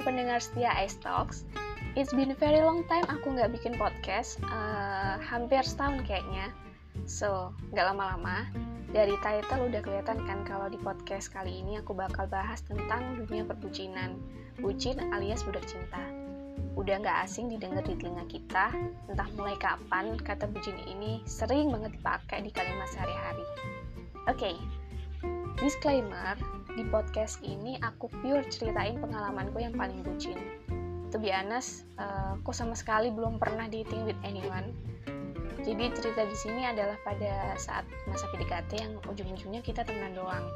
pendengar setia Ice Talks. It's been very long time aku nggak bikin podcast, uh, hampir setahun kayaknya. So, nggak lama-lama, dari title udah kelihatan kan kalau di podcast kali ini aku bakal bahas tentang dunia perbucinan, bucin alias budak cinta. Udah nggak asing didengar di telinga kita, entah mulai kapan kata bucin ini sering banget dipakai di kalimat sehari-hari. Oke, okay. disclaimer, di podcast ini aku pure ceritain pengalamanku yang paling bucin. To be honest, uh, aku sama sekali belum pernah dating with anyone. Jadi cerita di sini adalah pada saat masa PDKT yang ujung-ujungnya kita temenan doang.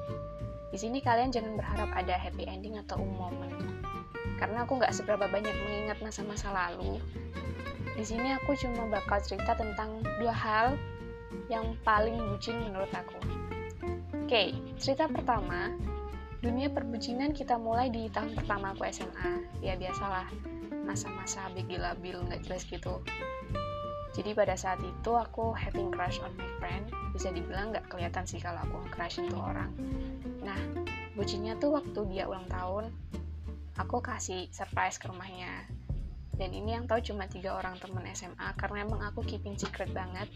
Di sini kalian jangan berharap ada happy ending atau umum. Karena aku nggak seberapa banyak mengingat masa-masa lalu. Di sini aku cuma bakal cerita tentang dua hal yang paling bucin menurut aku. Oke, cerita pertama dunia perbucinan kita mulai di tahun pertama aku SMA ya biasalah masa-masa big labil nggak jelas gitu. Jadi pada saat itu aku having crush on my friend bisa dibilang nggak kelihatan sih kalau aku crush itu orang. Nah bucinnya tuh waktu dia ulang tahun aku kasih surprise ke rumahnya. Dan ini yang tahu cuma tiga orang temen SMA karena emang aku keeping secret banget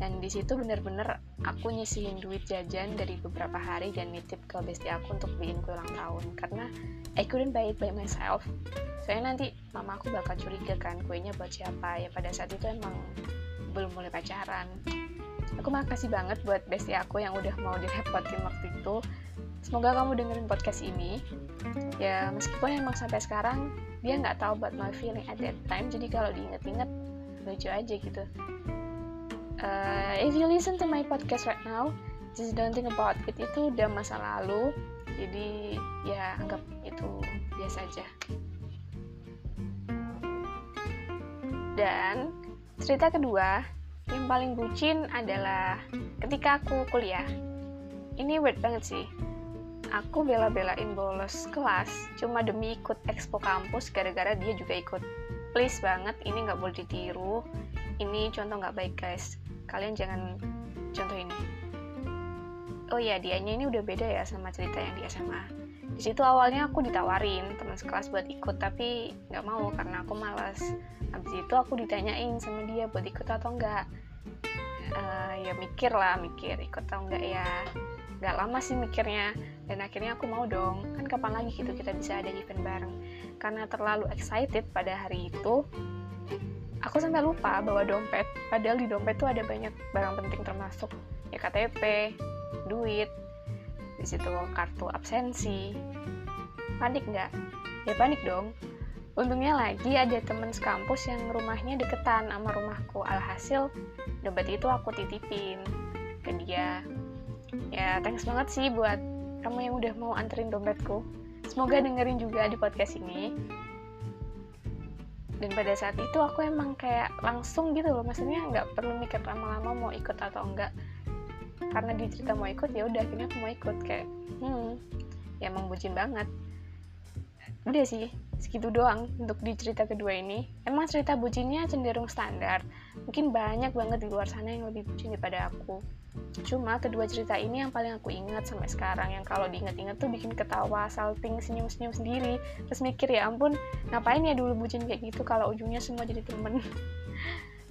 dan di situ bener-bener aku nyisihin duit jajan dari beberapa hari dan nitip ke bestie aku untuk beliin kue ulang tahun. Karena I couldn't buy it by myself. Soalnya nanti mama aku bakal curiga kan kuenya buat siapa. Ya pada saat itu emang belum mulai pacaran. Aku makasih banget buat bestie aku yang udah mau direpotin waktu itu. Semoga kamu dengerin podcast ini. Ya meskipun emang sampai sekarang dia nggak tahu about my feeling at that time. Jadi kalau diinget-inget lucu aja gitu uh, if you listen to my podcast right now just don't think about it. Itu udah masa lalu. Jadi ya anggap itu biasa aja. Dan cerita kedua yang paling bucin adalah ketika aku kuliah. Ini weird banget sih. Aku bela-belain bolos kelas cuma demi ikut expo kampus gara-gara dia juga ikut. Please banget ini nggak boleh ditiru. Ini contoh nggak baik guys kalian jangan contoh ini. Oh iya dianya ini udah beda ya sama cerita yang di SMA di situ awalnya aku ditawarin teman sekelas buat ikut tapi nggak mau karena aku malas. Habis itu aku ditanyain sama dia buat ikut atau enggak uh, ya mikir lah mikir ikut atau enggak ya. Nggak lama sih mikirnya dan akhirnya aku mau dong. Kan kapan lagi gitu kita bisa ada event bareng. Karena terlalu excited pada hari itu aku sampai lupa bawa dompet. Padahal di dompet tuh ada banyak barang penting termasuk ya KTP duit di situ kartu absensi. Panik nggak? Ya panik dong. Untungnya lagi ada temen sekampus yang rumahnya deketan sama rumahku. Alhasil dompet itu aku titipin ke dia. Ya thanks banget sih buat kamu yang udah mau anterin dompetku. Semoga dengerin juga di podcast ini dan pada saat itu aku emang kayak langsung gitu loh maksudnya nggak perlu mikir lama-lama mau ikut atau enggak. Karena di cerita mau ikut ya udah akhirnya aku mau ikut kayak hmm ya emang bucin banget. Udah sih segitu doang untuk di cerita kedua ini emang cerita bucinnya cenderung standar mungkin banyak banget di luar sana yang lebih bucin daripada aku Cuma kedua cerita ini yang paling aku ingat sampai sekarang yang kalau diingat-ingat tuh bikin ketawa, salting, senyum-senyum sendiri. Terus mikir ya ampun, ngapain ya dulu bucin kayak gitu kalau ujungnya semua jadi temen. Oke,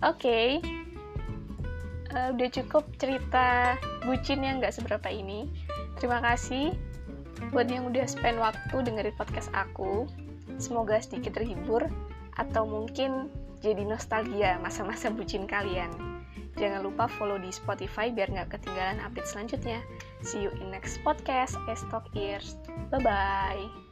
okay. uh, udah cukup cerita bucin yang gak seberapa ini. Terima kasih buat yang udah spend waktu dengerin podcast aku. Semoga sedikit terhibur atau mungkin jadi nostalgia masa-masa bucin kalian. Jangan lupa follow di Spotify biar nggak ketinggalan update selanjutnya. See you in next podcast. Talk Ears. Bye-bye.